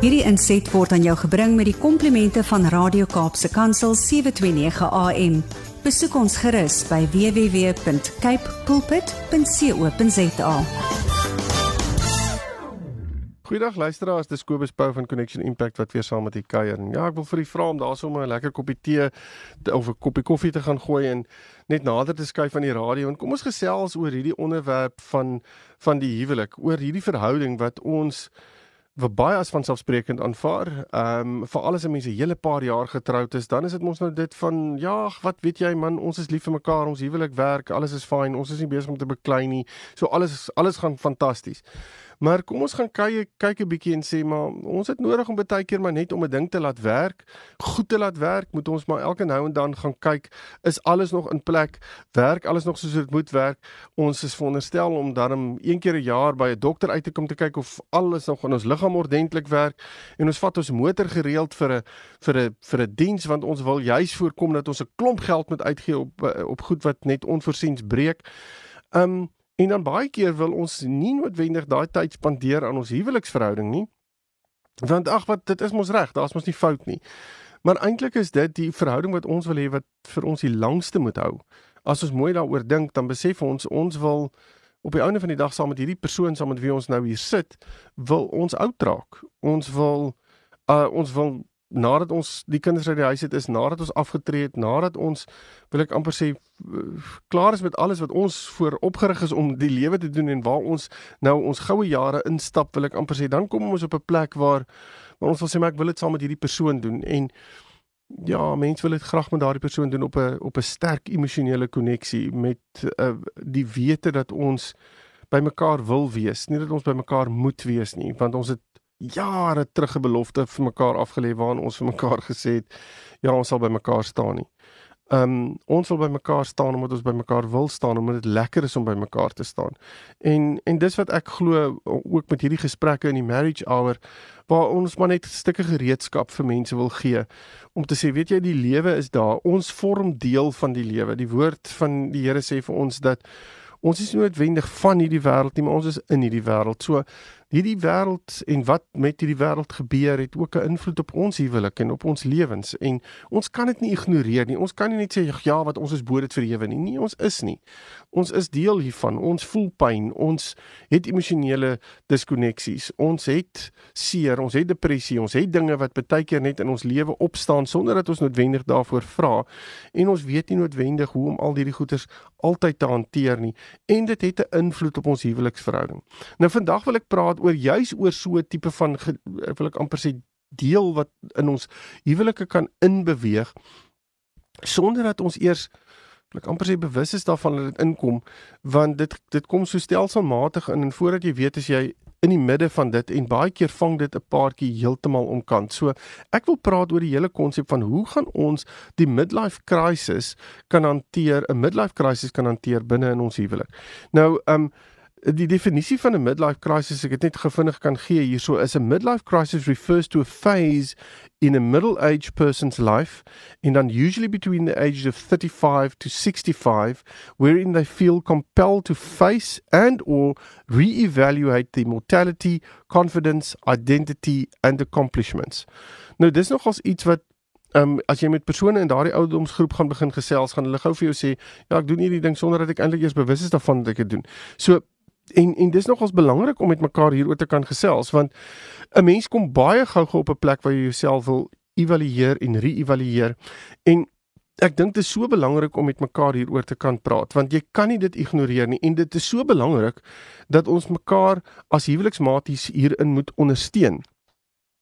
Hierdie inset word aan jou gebring met die komplimente van Radio Kaapse Kansel 729 AM. Besoek ons gerus by www.cape pulpit.co.za. Goeiedag luisteraars, dis Kobus Pau van Connection Impact wat weer saam met u kuier. Ja, ek wil vir u vra om daarsoom 'n lekker koppie tee of 'n koppie koffie te gaan gooi en net nader te skuif aan die radio en kom ons gesels oor hierdie onderwerp van van die huwelik, oor hierdie verhouding wat ons wat baie as vanselfsprekend aanvaar. Ehm um, vir alles as mense hele paar jaar getroud is, dan is dit mos nou dit van ja, wat weet jy man, ons is lief vir mekaar, ons huwelik werk, alles is fyn, ons is nie besig om te beklei nie. So alles alles gaan fantasties. Maar kom ons gaan kyk kyk 'n bietjie en sê maar ons het nodig om baie keer maar net om 'n ding te laat werk, goed te laat werk, moet ons maar elke nou en dan gaan kyk, is alles nog in plek? Werk alles nog soos dit moet werk? Ons is veronderstel om dan een keer 'n jaar by 'n dokter uit te kom te kyk of alles nog in ons liggaam ordentlik werk en ons vat ons motor gereeld vir 'n vir 'n vir 'n diens want ons wil juis voorkom dat ons 'n klomp geld moet uitgee op op goed wat net onvoorsiens breek. Um En dan baie keer wil ons nie noodwendig daai tyd spandeer aan ons huweliksverhouding nie. Want ag wat dit is mos reg, daar's mos nie fout nie. Maar eintlik is dit die verhouding wat ons wil hê wat vir ons die langste moet hou. As ons mooi daaroor dink, dan besef ons ons wil op die einde van die dag saam met hierdie persoon saam met wie ons nou hier sit, wil ons oud raak. Ons wil uh ons wil nadat ons die kinders uit die huis het is nadat ons afgetree het nadat ons wil ek amper sê klaar is met alles wat ons voor opgerig is om die lewe te doen en waar ons nou ons goue jare instap wil ek amper sê dan kom ons op 'n plek waar waar ons wil sê maar ek wil dit saam met hierdie persoon doen. En ja mense wil dit graag met daardie persoon doen op 'n op 'n sterk emosionele koneksie met uh, die wete dat ons by mekaar wil wees nie dat ons by mekaar moet wees nie want ons het jare terug 'n belofte vir mekaar afgelê waarin ons vir mekaar gesê het ja, ons sal by mekaar staan nie. Ehm um, ons wil by mekaar staan omdat ons by mekaar wil staan omdat dit lekker is om by mekaar te staan. En en dis wat ek glo ook met hierdie gesprekke in die marriage hour waar ons maar net stukke gereedskap vir mense wil gee om te sê weet jy die lewe is daar. Ons vorm deel van die lewe. Die woord van die Here sê vir ons dat ons is noodwendig van hierdie wêreld nie, maar ons is in hierdie wêreld. So hierdie wêreld en wat met hierdie wêreld gebeur het ook 'n invloed op ons huwelik en op ons lewens en ons kan dit nie ignoreer nie. Ons kan nie net sê ja, wat ons is bo dit verhewe nie. Nee, ons is nie. Ons is deel hiervan. Ons voel pyn. Ons het emosionele diskoneksies. Ons het seer, ons het depressie, ons het dinge wat baie keer net in ons lewe opstaan sonder dat ons noodwendig daarvoor vra en ons weet nie noodwendig hoe om al hierdie goeters altyd te hanteer nie en dit het 'n invloed op ons huweliksverhouding. Nou vandag wil ek praat oor juis oor so 'n tipe van wil ek amper sê deel wat in ons huwelike kan inbeweeg sonder dat ons eers ek amper sê bewus is daarvan dat dit inkom want dit dit kom so stelselmatig in en voordat jy weet as jy in die midde van dit en baie keer vang dit 'n paartjie heeltemal omkant. So ek wil praat oor die hele konsep van hoe gaan ons die midlife crisis kan hanteer, 'n midlife crisis kan hanteer binne in ons huwelik. Nou, ehm um, die definisie van 'n midlife crisis ek het net gevindig kan gee hierso is 'n midlife crisis refers to a phase in a middle aged person's life and then usually between the ages of 35 to 65 wherein they feel compelled to face and or re-evaluate their mortality, confidence, identity and accomplishments. Nou dis nogals iets wat Ehm um, as jy met persone in daardie ouderdomsgroep gaan begin gesels, gaan hulle gou vir jou sê, ja, ek doen hierdie ding sonder dat ek eintlik eers bewus is daarvan dat ek dit doen. So en en dis nogals belangrik om met mekaar hieroor te kan gesels want 'n mens kom baie gou-gou op 'n plek waar jy jouself wil evalueer en re-evalueer. En ek dink dit is so belangrik om met mekaar hieroor te kan praat want jy kan nie dit ignoreer nie. En dit is so belangrik dat ons mekaar as huweliksmaties hierin moet ondersteun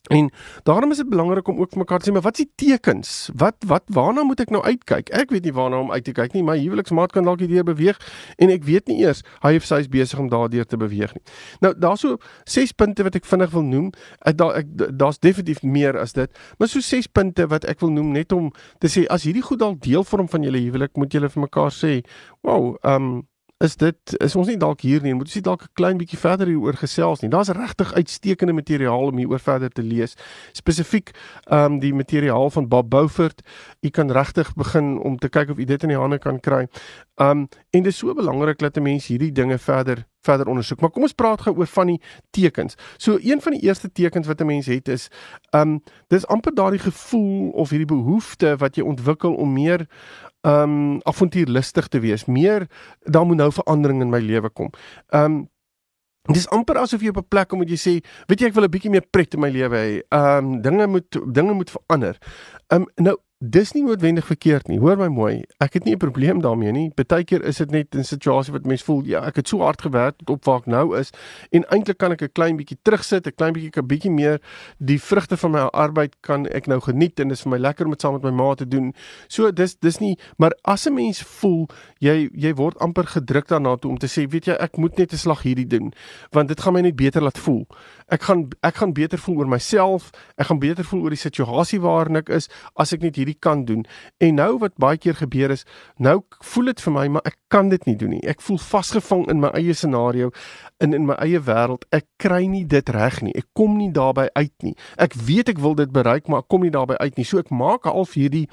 En daarom is dit belangrik om ook vir mekaar te sê, maar wat is die tekens? Wat wat waarna moet ek nou uitkyk? Ek weet nie waarna om uit te kyk nie. My huweliksmaat kan dalk hierdeur beweeg en ek weet nie eers hy of sy is besig om daardeur te beweeg nie. Nou daar's so ses punte wat ek vinnig wil noem. Ek daar ek daar's definitief meer as dit, maar so ses punte wat ek wil noem net om te sê as hierdie goed dalk deel vorm van julle huwelik, moet julle vir mekaar sê, "Wow, ehm um, is dit is ons nie dalk hier nie, moet ons nie dalk 'n klein bietjie verder hieroor gesels nie. Daar's regtig uitstekende materiaal om hieroor verder te lees. Spesifiek ehm um, die materiaal van Bob Beaufort. U kan regtig begin om te kyk of u dit in die hande kan kry. Um en dit is so belangrik dat 'n mens hierdie dinge verder verder ondersoek. Maar kom ons praat gou oor van die tekens. So een van die eerste tekens wat 'n mens het is um dis amper daardie gevoel of hierdie behoefte wat jy ontwikkel om meer um avontuurlustig te wees. Meer daar moet nou verandering in my lewe kom. Um Dit is amper asof jy op 'n plek kom moet jy sê, weet jy ek wil 'n bietjie meer pret in my lewe hê. Um dinge moet dinge moet verander. Um nou Dis nie noodwendig verkeerd nie. Hoor my mooi. Ek het nie 'n probleem daarmee nie. Partykeer is dit net 'n situasie wat mens voel, ja, ek het so hard gewerk tot op waar ek nou is en eintlik kan ek 'n klein bietjie terugsit, 'n klein bietjie 'n bietjie meer die vrugte van my arbeid kan ek nou geniet en dit is vir my lekker om dit saam met my ma te doen. So dis dis nie, maar as 'n mens voel jy jy word amper gedruk daarna toe om te sê, weet jy, ek moet net 'n slag hierdie doen want dit gaan my net beter laat voel. Ek gaan ek gaan beter voel oor myself, ek gaan beter voel oor die situasie waarin ek is as ek net hierdie kan doen. En nou wat baie keer gebeur is, nou voel dit vir my maar ek kan dit nie doen nie. Ek voel vasgevang in my eie scenario in in my eie wêreld. Ek kry nie dit reg nie. Ek kom nie daarby uit nie. Ek weet ek wil dit bereik, maar ek kom nie daarby uit nie. So ek maak half hierdie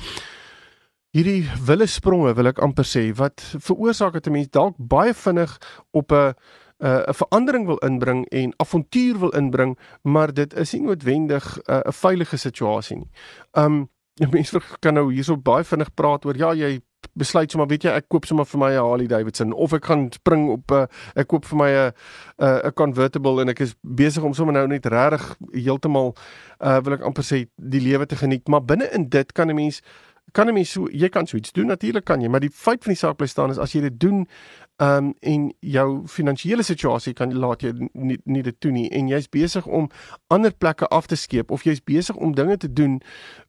hierdie wille spronge wil ek amper sê wat veroorsaak dat 'n mens dalk baie vinnig op 'n 'n uh, verandering wil inbring en avontuur wil inbring, maar dit is nie noodwendig 'n uh, veilige situasie nie. Um mense kan nou hierso baie vinnig praat oor ja jy besluit sommer weet jy ek koop sommer vir my 'n Harley Davidson of ek gaan spring op 'n uh, ek koop vir my 'n 'n convertible en ek is besig om sommer nou net regtig heeltemal uh, wil ek amper sê die lewe te geniet. Maar binne in dit kan 'n mens kan 'n mens so jy kan so iets doen natuurlik kan jy maar die feit van die saak bly staan is as jy dit doen um en jou finansiële situasie kan laat jy nie nie dit toe nie. En jy's besig om ander plekke af te skeep of jy's besig om dinge te doen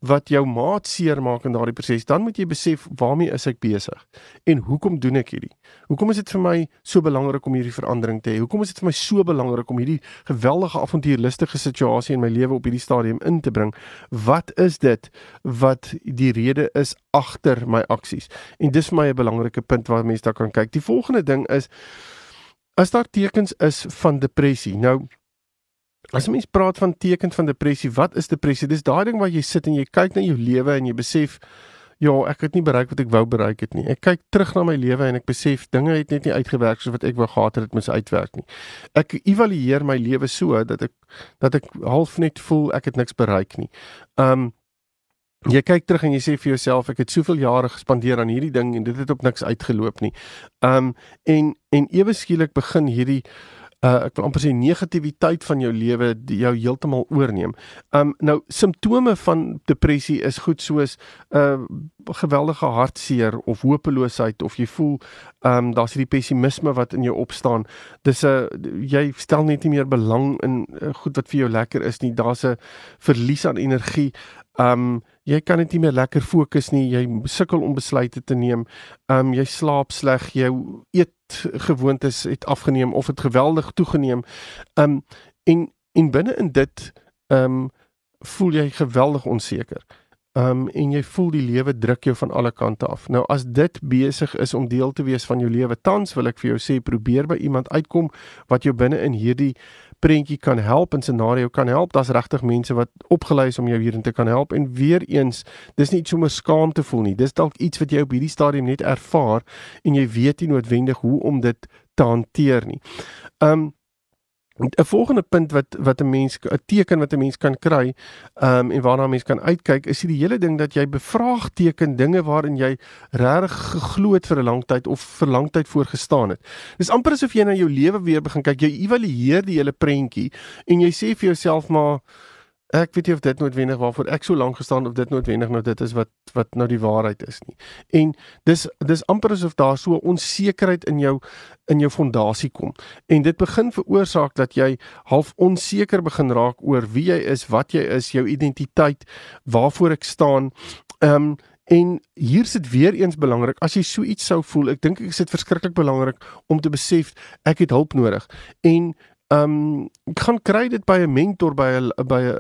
wat jou maat seermaak in daardie proses dan moet jy besef waarmee is ek besig en hoekom doen ek hierdie? Hoekom is dit vir my so belangrik om hierdie verandering te hê? Hoekom is dit vir my so belangrik om hierdie geweldige avontuurlustige situasie in my lewe op hierdie stadium in te bring? Wat is dit wat die rede is agter my aksies? En dis vir my 'n belangrike punt waar mense daar kan kyk. Die volgende volgende ding is as daar tekens is van depressie. Nou as 'n mens praat van tekens van depressie, wat is depressie? Dis daai ding waar jy sit en jy kyk na jou lewe en jy besef ja, ek het nie bereik wat ek wou bereik het nie. Ek kyk terug na my lewe en ek besef dinge het net nie uitgewerk soos wat ek wou gehad het dit moes uitwerk nie. Ek evalueer my lewe so dat ek dat ek half net voel ek het niks bereik nie. Um jy kyk terug en jy sê vir jouself ek het soveel jare gespandeer aan hierdie ding en dit het op niks uitgeloop nie. Um en en ewe skielik begin hierdie uh ek wil amper sê negativiteit van jou lewe jou heeltemal oorneem. Um nou simptome van depressie is goed soos 'n uh, geweldige hartseer of hopeloosheid of jy voel um daar's hierdie pessimisme wat in jou opstaan. Dis 'n uh, jy stel net nie meer belang in uh, goed wat vir jou lekker is nie. Daar's 'n verlies aan energie. Um jy kan net nie meer lekker fokus nie. Jy sukkel om besluite te neem. Um jy slaap sleg. Jou eetgewoontes het afgeneem of het geweldig toegeneem. Um en en binne in dit um voel jy geweldig onseker. Um en jy voel die lewe druk jou van alle kante af. Nou as dit besig is om deel te wees van jou lewe tans, wil ek vir jou sê probeer by iemand uitkom wat jou binne in hierdie prentjie kan help en scenario kan help. Daar's regtig mense wat opgelei is om jou hierin te kan help en weer eens, dis nie sommer skaam te voel nie. Dis dalk iets wat jy op hierdie stadium net ervaar en jy weet nie noodwendig hoe om dit te hanteer nie. Um 'n volgende punt wat wat 'n mens 'n teken wat 'n mens kan kry, ehm um, en waarna 'n mens kan uitkyk, is die hele ding dat jy bevraagteken dinge waarin jy regtig geglo het vir 'n lang tyd of vir lang tyd voorgestaan het. Dis amper asof jy na jou lewe weer begin kyk, jy evalueer die hele prentjie en jy sê vir jouself maar Ek weet nie of dit noodwendig waarvoor ek so lank gestaan of dit noodwendig nou dit is wat wat nou die waarheid is nie. En dis dis amper asof daar so onsekerheid in jou in jou fondasie kom. En dit begin veroorsaak dat jy half onseker begin raak oor wie jy is, wat jy is, jou identiteit, waarvoor ek staan. Ehm um, en hier sit weer eens belangrik as jy so iets sou voel, ek dink ek is dit verskriklik belangrik om te besef ek het hulp nodig. En Ehm um, ek gaan kry dit by 'n mentor by 'n by 'n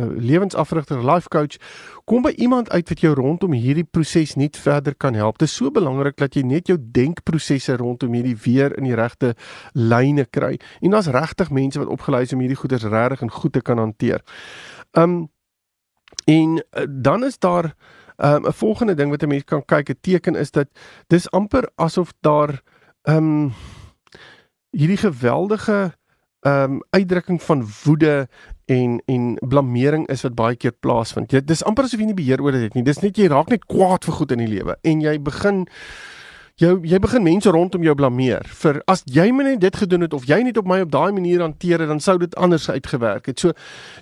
'n lewensafrigter, life coach. Kom by iemand uit wat jou rondom hierdie proses net verder kan help. Dit is so belangrik dat jy net jou denkprosesse rondom hierdie weer in die regte lyne kry. En daar's regtig mense wat opgelei is om hierdie goeders regtig en goed te kan hanteer. Ehm um, en uh, dan is daar Ehm um, 'n volgende ding wat 'n mens kan kyk, 'n teken is dat dis amper asof daar ehm um, hierdie geweldige ehm um, uitdrukking van woede en en blameering is wat baie keer plaasvind. Dit dis amper asof jy nie beheer oor dit het nie. Dis net jy raak net kwaad vir goed in die lewe en jy begin jou jy begin mense rondom jou blameer vir as jy my net dit gedoen het of jy net op my op daai manier hanteer het dan sou dit anders uitgewerk het. So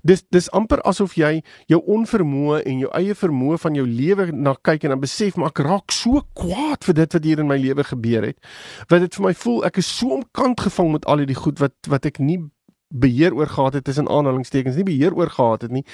dis dis amper asof jy jou onvermoë en jou eie vermoë van jou lewe na kyk en dan besef maar ek raak so kwaad vir dit wat hier in my lewe gebeur het. Wat dit vir my voel ek is so omkant gevang met al hierdie goed wat wat ek nie beheer oor gehad het tussen aanhalingstekens nie beheer oor gehad het nie.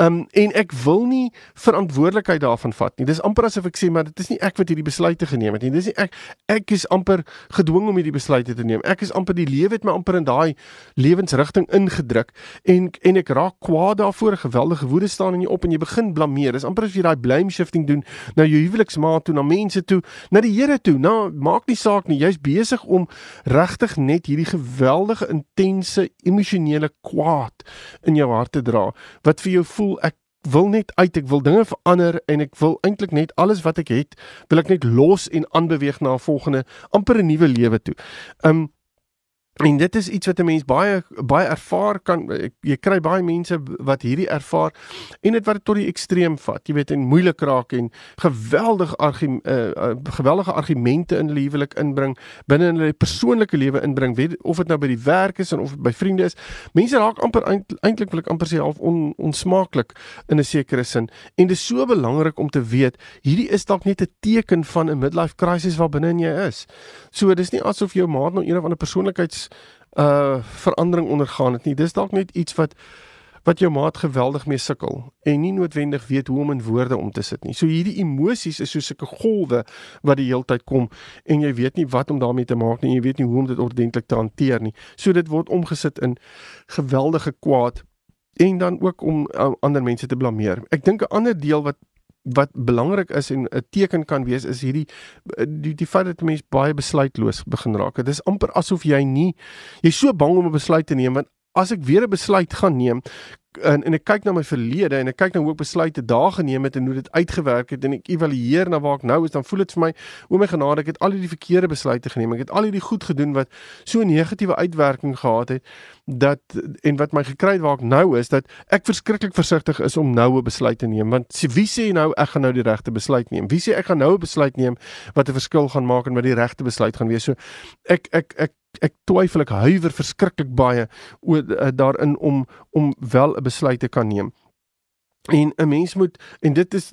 Um en ek wil nie verantwoordelikheid daarvan vat nie. Dis amper asof ek sê maar dit is nie ek wat hierdie besluite geneem het nie. Dis nie ek ek is amper gedwing om hierdie besluite te neem. Ek is amper die lewe het my amper in daai lewensrigting ingedruk en en ek raak kwaad daarvoor, geweldige woede staan in jou op en jy begin blameer. Dis amper as jy daai blame shifting doen na jou huweliksmaat toe, na mense toe, na die Here toe. Nou maak nie saak nie. Jy's besig om regtig net hierdie geweldige intense emosionele kwaad in jou hart te dra wat vir jou voel ek wil net uit ek wil dinge verander en ek wil eintlik net alles wat ek het wil ek net los en aanbeweeg na 'n volgende amper 'n nuwe lewe toe. Um En dit is iets wat 'n mens baie baie ervaar kan jy kry baie mense wat hierdie ervaar en dit wat dit tot die ekstreem vat. Jy weet en moeilik raak en geweldig argu uh, geweldige argumente in hulle huwelik inbring, binne in hulle persoonlike lewe inbring, weet of dit nou by die werk is en of by vriende is. Mense raak amper eintlik wil ek amper sê half on, onsmaaklik in 'n sekere sin. En dit is so belangrik om te weet, hierdie is dalk net 'n teken van 'n midlife crisis waar binne jy is. So dis nie asof jou maat nou een of ander persoonlikheids uh verandering ondergaan het nie. Dis dalk net iets wat wat jou maat geweldig mee sukkel en nie noodwendig weet hoe om in woorde om te sit nie. So hierdie emosies is soos 'n golwe wat die heeltyd kom en jy weet nie wat om daarmee te maak nie. Jy weet nie hoe om dit ordentlik te hanteer nie. So dit word omgesit in geweldige kwaad en dan ook om uh, ander mense te blameer. Ek dink 'n ander deel wat wat belangrik is en 'n teken kan wees is hierdie die die feit dat mense baie besluitloos begin raak. Dit is amper asof jy nie jy's so bang om 'n besluit te neem want as ek weer 'n besluit gaan neem, en en ek kyk na my verlede en ek kyk nou hoe ek besluite daar geneem het en hoe dit uitgewerk het en ek evalueer na waar ek nou is dan voel dit vir my o my genade ek het al hierdie verkeerde besluite geneem. Ek het al hierdie goed gedoen wat so 'n negatiewe uitwerking gehad het dat en wat my gekry het waar ek nou is dat ek verskriklik versigtig is om nou 'n besluit te neem. Want wie sê nou ek gaan nou die regte besluit neem? Wie sê ek gaan nou 'n besluit neem wat 'n verskil gaan maak en wat die regte besluit gaan wees? So ek ek ek ek twyfel ek huiwer verskriklik baie oor uh, daarin om om wel 'n besluit te kan neem. En 'n mens moet en dit is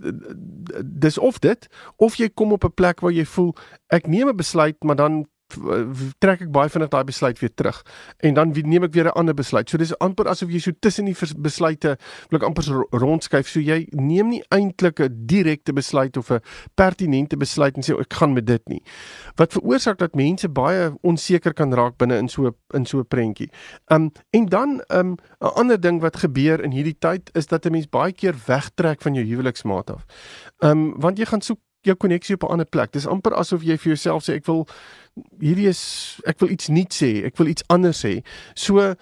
dis of dit of jy kom op 'n plek waar jy voel ek neem 'n besluit maar dan trek ek baie vinnig daai besluit weer terug en dan neem ek weer 'n ander besluit. So dis amper asof jy so tussen die besluite wil ek amper rondskuif. So jy neem nie eintlik 'n direkte besluit of 'n pertinente besluit en sê ek gaan met dit nie. Wat veroorsaak dat mense baie onseker kan raak binne in so in so 'n prentjie. Um en dan um 'n ander ding wat gebeur in hierdie tyd is dat 'n mens baie keer wegtrek van jou huweliksmaat af. Um want jy gaan soek jou koneksie op 'n ander plek. Dis amper asof jy vir jouself sê ek wil hierdie is ek wil iets nuuts sê, ek wil iets anders sê. So ehm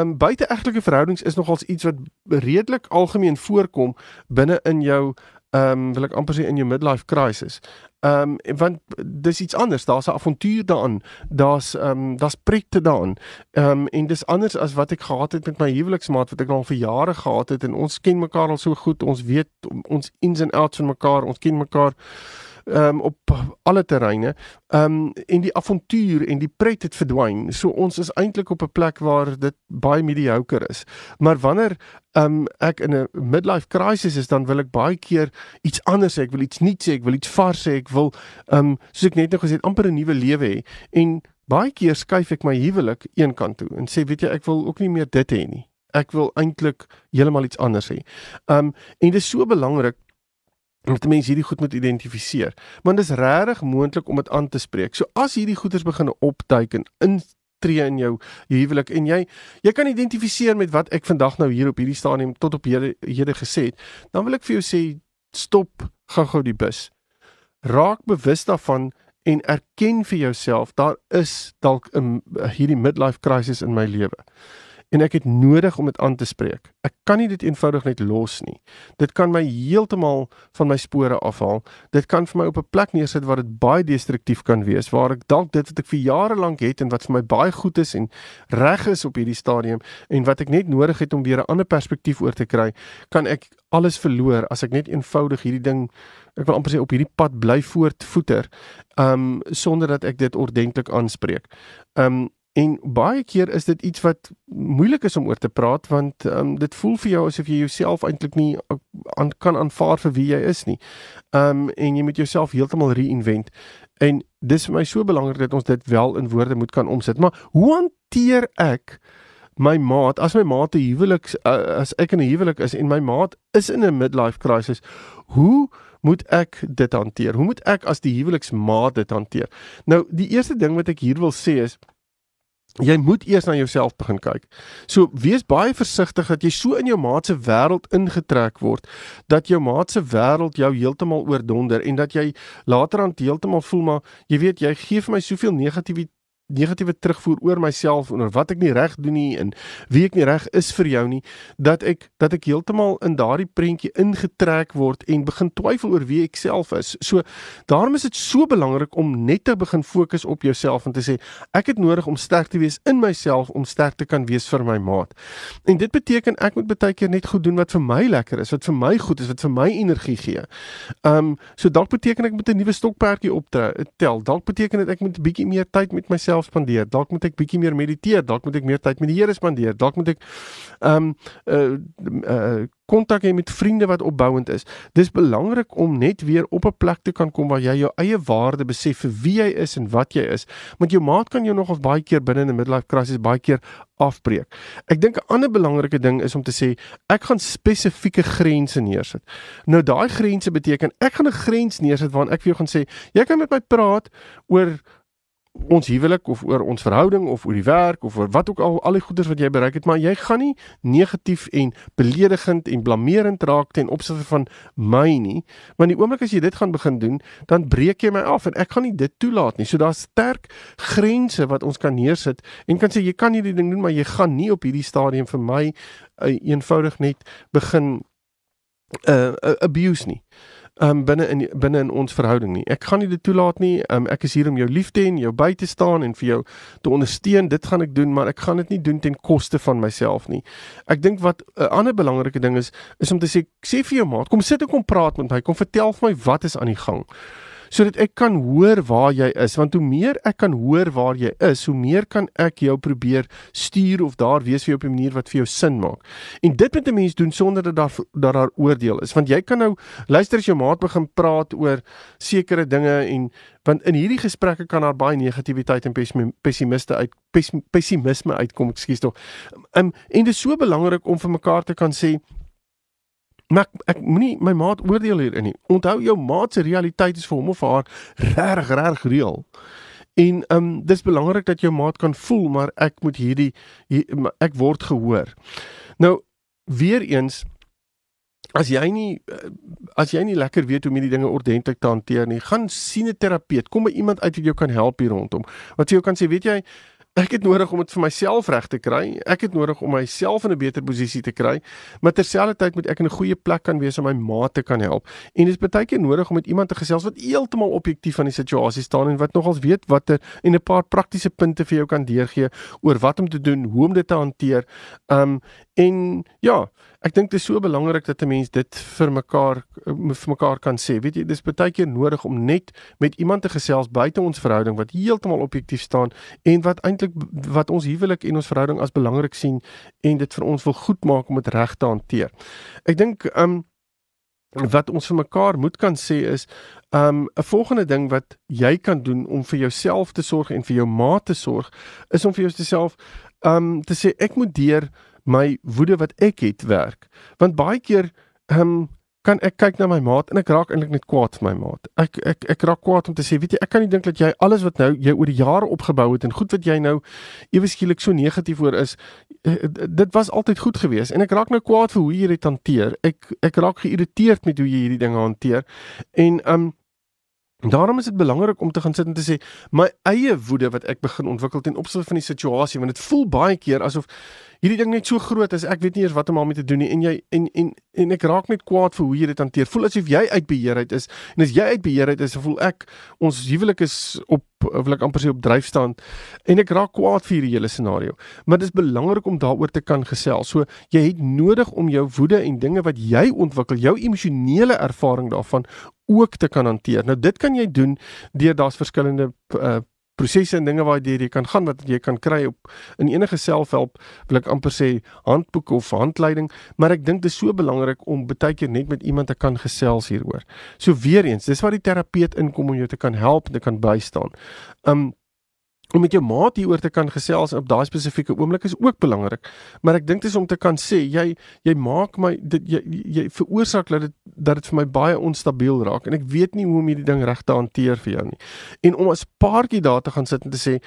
um, buiteegtelike verhoudings is nogals iets wat redelik algemeen voorkom binne in jou ehm um, wil ek amper sê in jou midlife crisis. Ehm um, want dis iets anders. Daar's 'n avontuur daarin. Daar's ehm um, daar's pret daarin. Ehm um, en dis anders as wat ek gehad het met my huweliksmaat wat ek al vir jare gehad het en ons ken mekaar al so goed. Ons weet ons ins en outs van mekaar. Ons ken mekaar ehm um, op alle terreine. Ehm um, en die avontuur en die pret het verdwyn. So ons is eintlik op 'n plek waar dit baie mediocre is. Maar wanneer ehm um, ek in 'n midlife crisis is, dan wil ek baie keer iets anders hê. Ek wil iets nuuts hê, ek wil iets vars hê, ek wil ehm um, soos ek net nou gesê het, amper 'n nuwe lewe hê. En baie keer skuif ek my huwelik eenkant toe en sê weet jy, ek wil ook nie meer dit hê nie. Ek wil eintlik heeltemal iets anders hê. Um, en dit is so belangrik dat mense hierdie goed moet identifiseer. Maar dit is regtig moontlik om dit aan te spreek. So as hierdie goeters begin opduik en in tree in jou huwelik en jy jy kan identifiseer met wat ek vandag nou hier op hierdie stadium tot op hede, hede gesê het, dan wil ek vir jou sê stop gou-gou die bus. Raak bewus daarvan en erken vir jouself daar is dalk 'n hierdie midlife crisis in my lewe. En ek het nodig om dit aan te spreek. Ek kan nie dit eenvoudig net los nie. Dit kan my heeltemal van my spore afhaal. Dit kan vir my op 'n plek neersit waar dit baie destruktief kan wees, waar ek dalk dit wat ek vir jare lank het en wat vir my baie goed is en reg is op hierdie stadium en wat ek net nodig het om weer 'n ander perspektief oor te kry, kan ek alles verloor as ek net eenvoudig hierdie ding ek wil amper sê op hierdie pad bly voortvoeter um sonder dat ek dit ordentlik aanspreek. Um en baie keer is dit iets wat moeilik is om oor te praat want um dit voel vir jou asof jy jouself eintlik nie aan kan aanvaar vir wie jy is nie. Um en jy moet jouself heeltemal reinvent. En dis vir my so belangrik dat ons dit wel in woorde moet kan omsit. Maar hoe hanteer ek my maat, as my maat 'n huwelik as ek in 'n huwelik is en my maat is in 'n midlife crisis, hoe moet ek dit hanteer? Hoe moet ek as die huweliksmaat dit hanteer? Nou, die eerste ding wat ek hier wil sê is jy moet eers na jouself begin kyk. So wees baie versigtig dat jy so in jou maat se wêreld ingetrek word dat jou maat se wêreld jou heeltemal oordonder en dat jy later aan heeltemal voel maar jy weet jy gee vir my soveel negativiteit negatiewe terugvoer oor myself en oor wat ek nie reg doen nie en wie ek nie reg is vir jou nie dat ek dat ek heeltemal in daardie prentjie ingetrek word en begin twyfel oor wie ek self is. So daarom is dit so belangrik om net te begin fokus op jouself en te sê ek het nodig om sterk te wees in myself om sterk te kan wees vir my maat. En dit beteken ek moet baie keer net goed doen wat vir my lekker is, wat vir my goed is, wat vir my energie gee. Um so dalk beteken ek moet 'n nuwe stokperdjie optel. Dalk beteken dit ek moet 'n bietjie meer tyd met myself myself spandeer. Dalk moet ek bietjie meer mediteer, dalk moet ek meer tyd met die Here spandeer. Dalk moet ek ehm um, uh uh kontak hê met vriende wat opbouend is. Dis belangrik om net weer op 'n plek te kan kom waar jy jou eie waarde besef vir wie jy is en wat jy is. Want jou maat kan jou nog of baie keer binne in 'n midlife crisis baie keer afbreek. Ek dink 'n ander belangrike ding is om te sê ek gaan spesifieke grense neersit. Nou daai grense beteken ek gaan 'n grens neersit waarin ek vir jou gaan sê jy kan met my praat oor ons huwelik of oor ons verhouding of oor die werk of oor wat ook al al die goeders wat jy bereik het, maar jy gaan nie negatief en beledigend en blameerend raak ten opsigte van my nie. Want die oomblik as jy dit gaan begin doen, dan breek jy my af en ek gaan nie dit toelaat nie. So daar's sterk grense wat ons kan neersit en kan sê jy kan hierdie ding doen, maar jy gaan nie op hierdie stadium vir my uh, eenvoudig net begin uh, uh abuse nie um, binne in binne in ons verhouding nie. Ek gaan nie dit toelaat nie. Um, ek is hier om jou lief te hê, jou by te staan en vir jou te ondersteun. Dit gaan ek doen, maar ek gaan dit nie doen ten koste van myself nie. Ek dink wat 'n uh, ander belangrike ding is, is om te sê sê vir jou maat, kom sit en kom praat met my. Kom vertel vir my wat is aan die gang sodat ek kan hoor waar jy is want hoe meer ek kan hoor waar jy is hoe meer kan ek jou probeer stuur of daar wees vir jou op 'n manier wat vir jou sin maak. En dit moet 'n mens doen sonder dat daar dat daar oordeel is want jy kan nou luister as jou maat begin praat oor sekere dinge en want in hierdie gesprekke kan daar baie negativiteit en pessimiste uit pessimisme uitkom ekskuus tog. Um, en dit is so belangrik om vir mekaar te kan sê Maar ek, ek moenie my maat oordeel hierin nie. Onthou jou maat se realiteit is vir hom of haar reg reg reël. En ehm um, dis belangrik dat jou maat kan voel maar ek moet hierdie hier, ek word gehoor. Nou weer eens as jy nie as jy nie lekker weet hoe om hierdie dinge ordentlik te hanteer nie, gaan sien 'n terapeut. Kom by iemand uit wat jou kan help hier rondom. Wat jy jou kan sê, weet jy, Ek het nodig om dit vir myself reg te kry. Ek het nodig om myself in 'n beter posisie te kry, maar terselfdertyd moet ek in 'n goeie plek kan wees om my maat te kan help. En dit is baie keer nodig om met iemand te gesels wat heeltemal objektief van die situasie staan en wat nogals weet watter en 'n paar praktiese punte vir jou kan deurgee oor wat om te doen, hoe om dit te hanteer. Um en ja, ek dink dit is so belangrik dat 'n mens dit vir mekaar vir mekaar kan sê. Weet jy, dis baie keer nodig om net met iemand te gesels buite ons verhouding wat heeltemal objektief staan en wat eintlik wat ons huwelik en ons verhouding as belangrik sien en dit vir ons wil goed maak om dit reg te hanteer. Ek dink um wat ons vir mekaar moet kan sê is um 'n volgende ding wat jy kan doen om vir jouself te sorg en vir jou maat te sorg is om vir jouself um te sê ek moet deur my woede wat ek het werk. Want baie keer ehm um, kan ek kyk na my maat en ek raak eintlik net kwaad vir my maat. Ek ek ek raak kwaad om te sê, weet jy, ek kan nie dink dat jy alles wat nou jy oor die jare opgebou het en goed wat jy nou ewe skielik so negatief oor is, eh, dit was altyd goed geweest en ek raak nou kwaad vir hoe jy dit hanteer. Ek ek raak geïrriteerd met hoe jy hierdie dinge hanteer. En ehm um, Daarom is dit belangrik om te gaan sit en te sê my eie woede wat ek begin ontwikkel ten opsigte van die situasie want dit voel baie keer asof hierdie ding net so groot is ek weet nie eers wat om daarmee te doen nie en jy en en en ek raak net kwaad vir hoe jy dit hanteer. Voel asof jy uit beheer uit is en as jy uit beheer uit is, voel ek ons huwelik is op wil ek amper sê op dryfstand en ek raak kwaad vir hierdie hele scenario. Maar dit is belangrik om daaroor te kan gesels. So jy het nodig om jou woede en dinge wat jy ontwikkel, jou emosionele ervaring daarvan ook te kan hanteer. Nou dit kan jy doen deur daar's verskillende uh, prosesse en dinge waardeur jy kan gaan wat jy kan kry op in enige selfhelp wil ek amper sê handboek of handleiding maar ek dink dit is so belangrik om baie keer net met iemand te kan gesels hieroor. So weer eens, dis waar die terapeut inkom om jou te kan help en te kan bystaan. Um om met jou maat hieroor te kan gesels op daai spesifieke oomblik is ook belangrik. Maar ek dink dit is om te kan sê jy jy maak my dit jy jy veroorsaak dat dit dat dit vir my baie onstabiel raak en ek weet nie hoe om hierdie ding reg te hanteer vir jou nie. En om as paartjie daar te gaan sit en te sê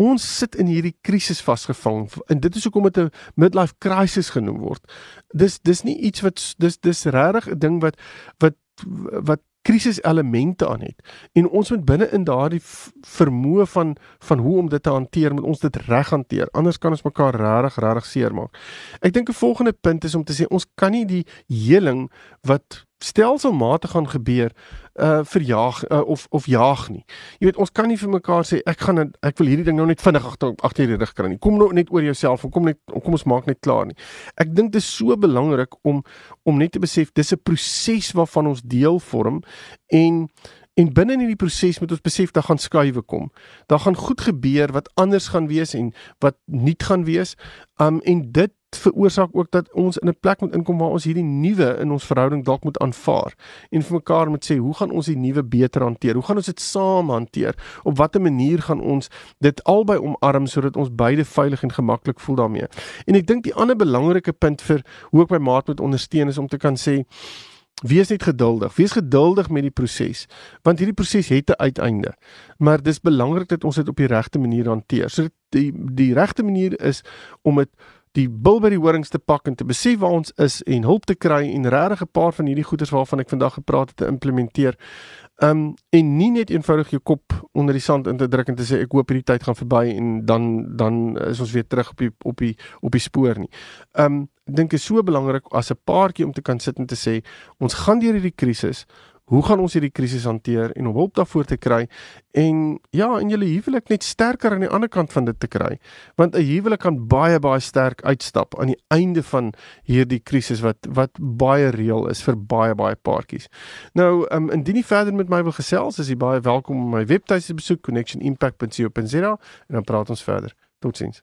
ons sit in hierdie krisis vasgevang en dit is hoekom dit 'n midlife crisis genoem word. Dis dis nie iets wat dis dis regtig 'n ding wat wat wat krisiselemente aan het en ons moet binne in daardie vermoë van van hoe om dit te hanteer moet ons dit reg hanteer anders kan ons mekaar regtig regtig seermaak. Ek dink 'n volgende punt is om te sê ons kan nie die heling wat stelselmatig gaan gebeur uh verjaag uh, of of jaag nie. Jy weet ons kan nie vir mekaar sê ek gaan ek wil hierdie ding nou net vinnig agter agter die rug kry nie. Kom nou net oor jouself en kom net kom ons maak net klaar nie. Ek dink dit is so belangrik om om net te besef dis 'n proses waarvan ons deel vorm en En binne in hierdie proses moet ons besef daar gaan skuwe kom. Daar gaan goed gebeur wat anders gaan wees en wat nuut gaan wees. Um en dit veroorsaak ook dat ons in 'n plek moet inkom waar ons hierdie nuwe in ons verhouding dalk moet aanvaar en vir mekaar moet sê hoe gaan ons die nuwe beter hanteer? Hoe gaan ons dit saam hanteer? Op watter manier gaan ons dit albei omarm sodat ons beide veilig en gemaklik voel daarmee? En ek dink die ander belangrike punt vir hoe ek my maat moet ondersteun is om te kan sê Wees net geduldig. Wees geduldig met die proses, want hierdie proses het 'n uiteinde. Maar dis belangrik dat ons dit op die regte manier hanteer. So die die regte manier is om dit die bil by die horings te pak en te besef waar ons is en hulp te kry en regtig 'n paar van hierdie goeders waarvan ek vandag gepraat het te implementeer. Um en nie net eenvoudig jou kop onder die sand in te druk en te sê ek hoop hierdie tyd gaan verby en dan dan is ons weer terug op die op die op die spoor nie. Um dink is so belangrik as 'n paartjie om te kan sit en te sê ons gaan deur hierdie krisis. Hoe gaan ons hierdie krisis hanteer en om hulp daarvoor te kry en ja, en julle huwelik net sterker aan die ander kant van dit te kry. Want 'n huwelik kan baie baie sterk uitstap aan die einde van hierdie krisis wat wat baie reël is vir baie baie paartjies. Nou, um, indien jy verder met my wil gesels, is jy baie welkom om my webtuiste te besoek connectionimpact.co.za en dan praat ons verder. Totsiens.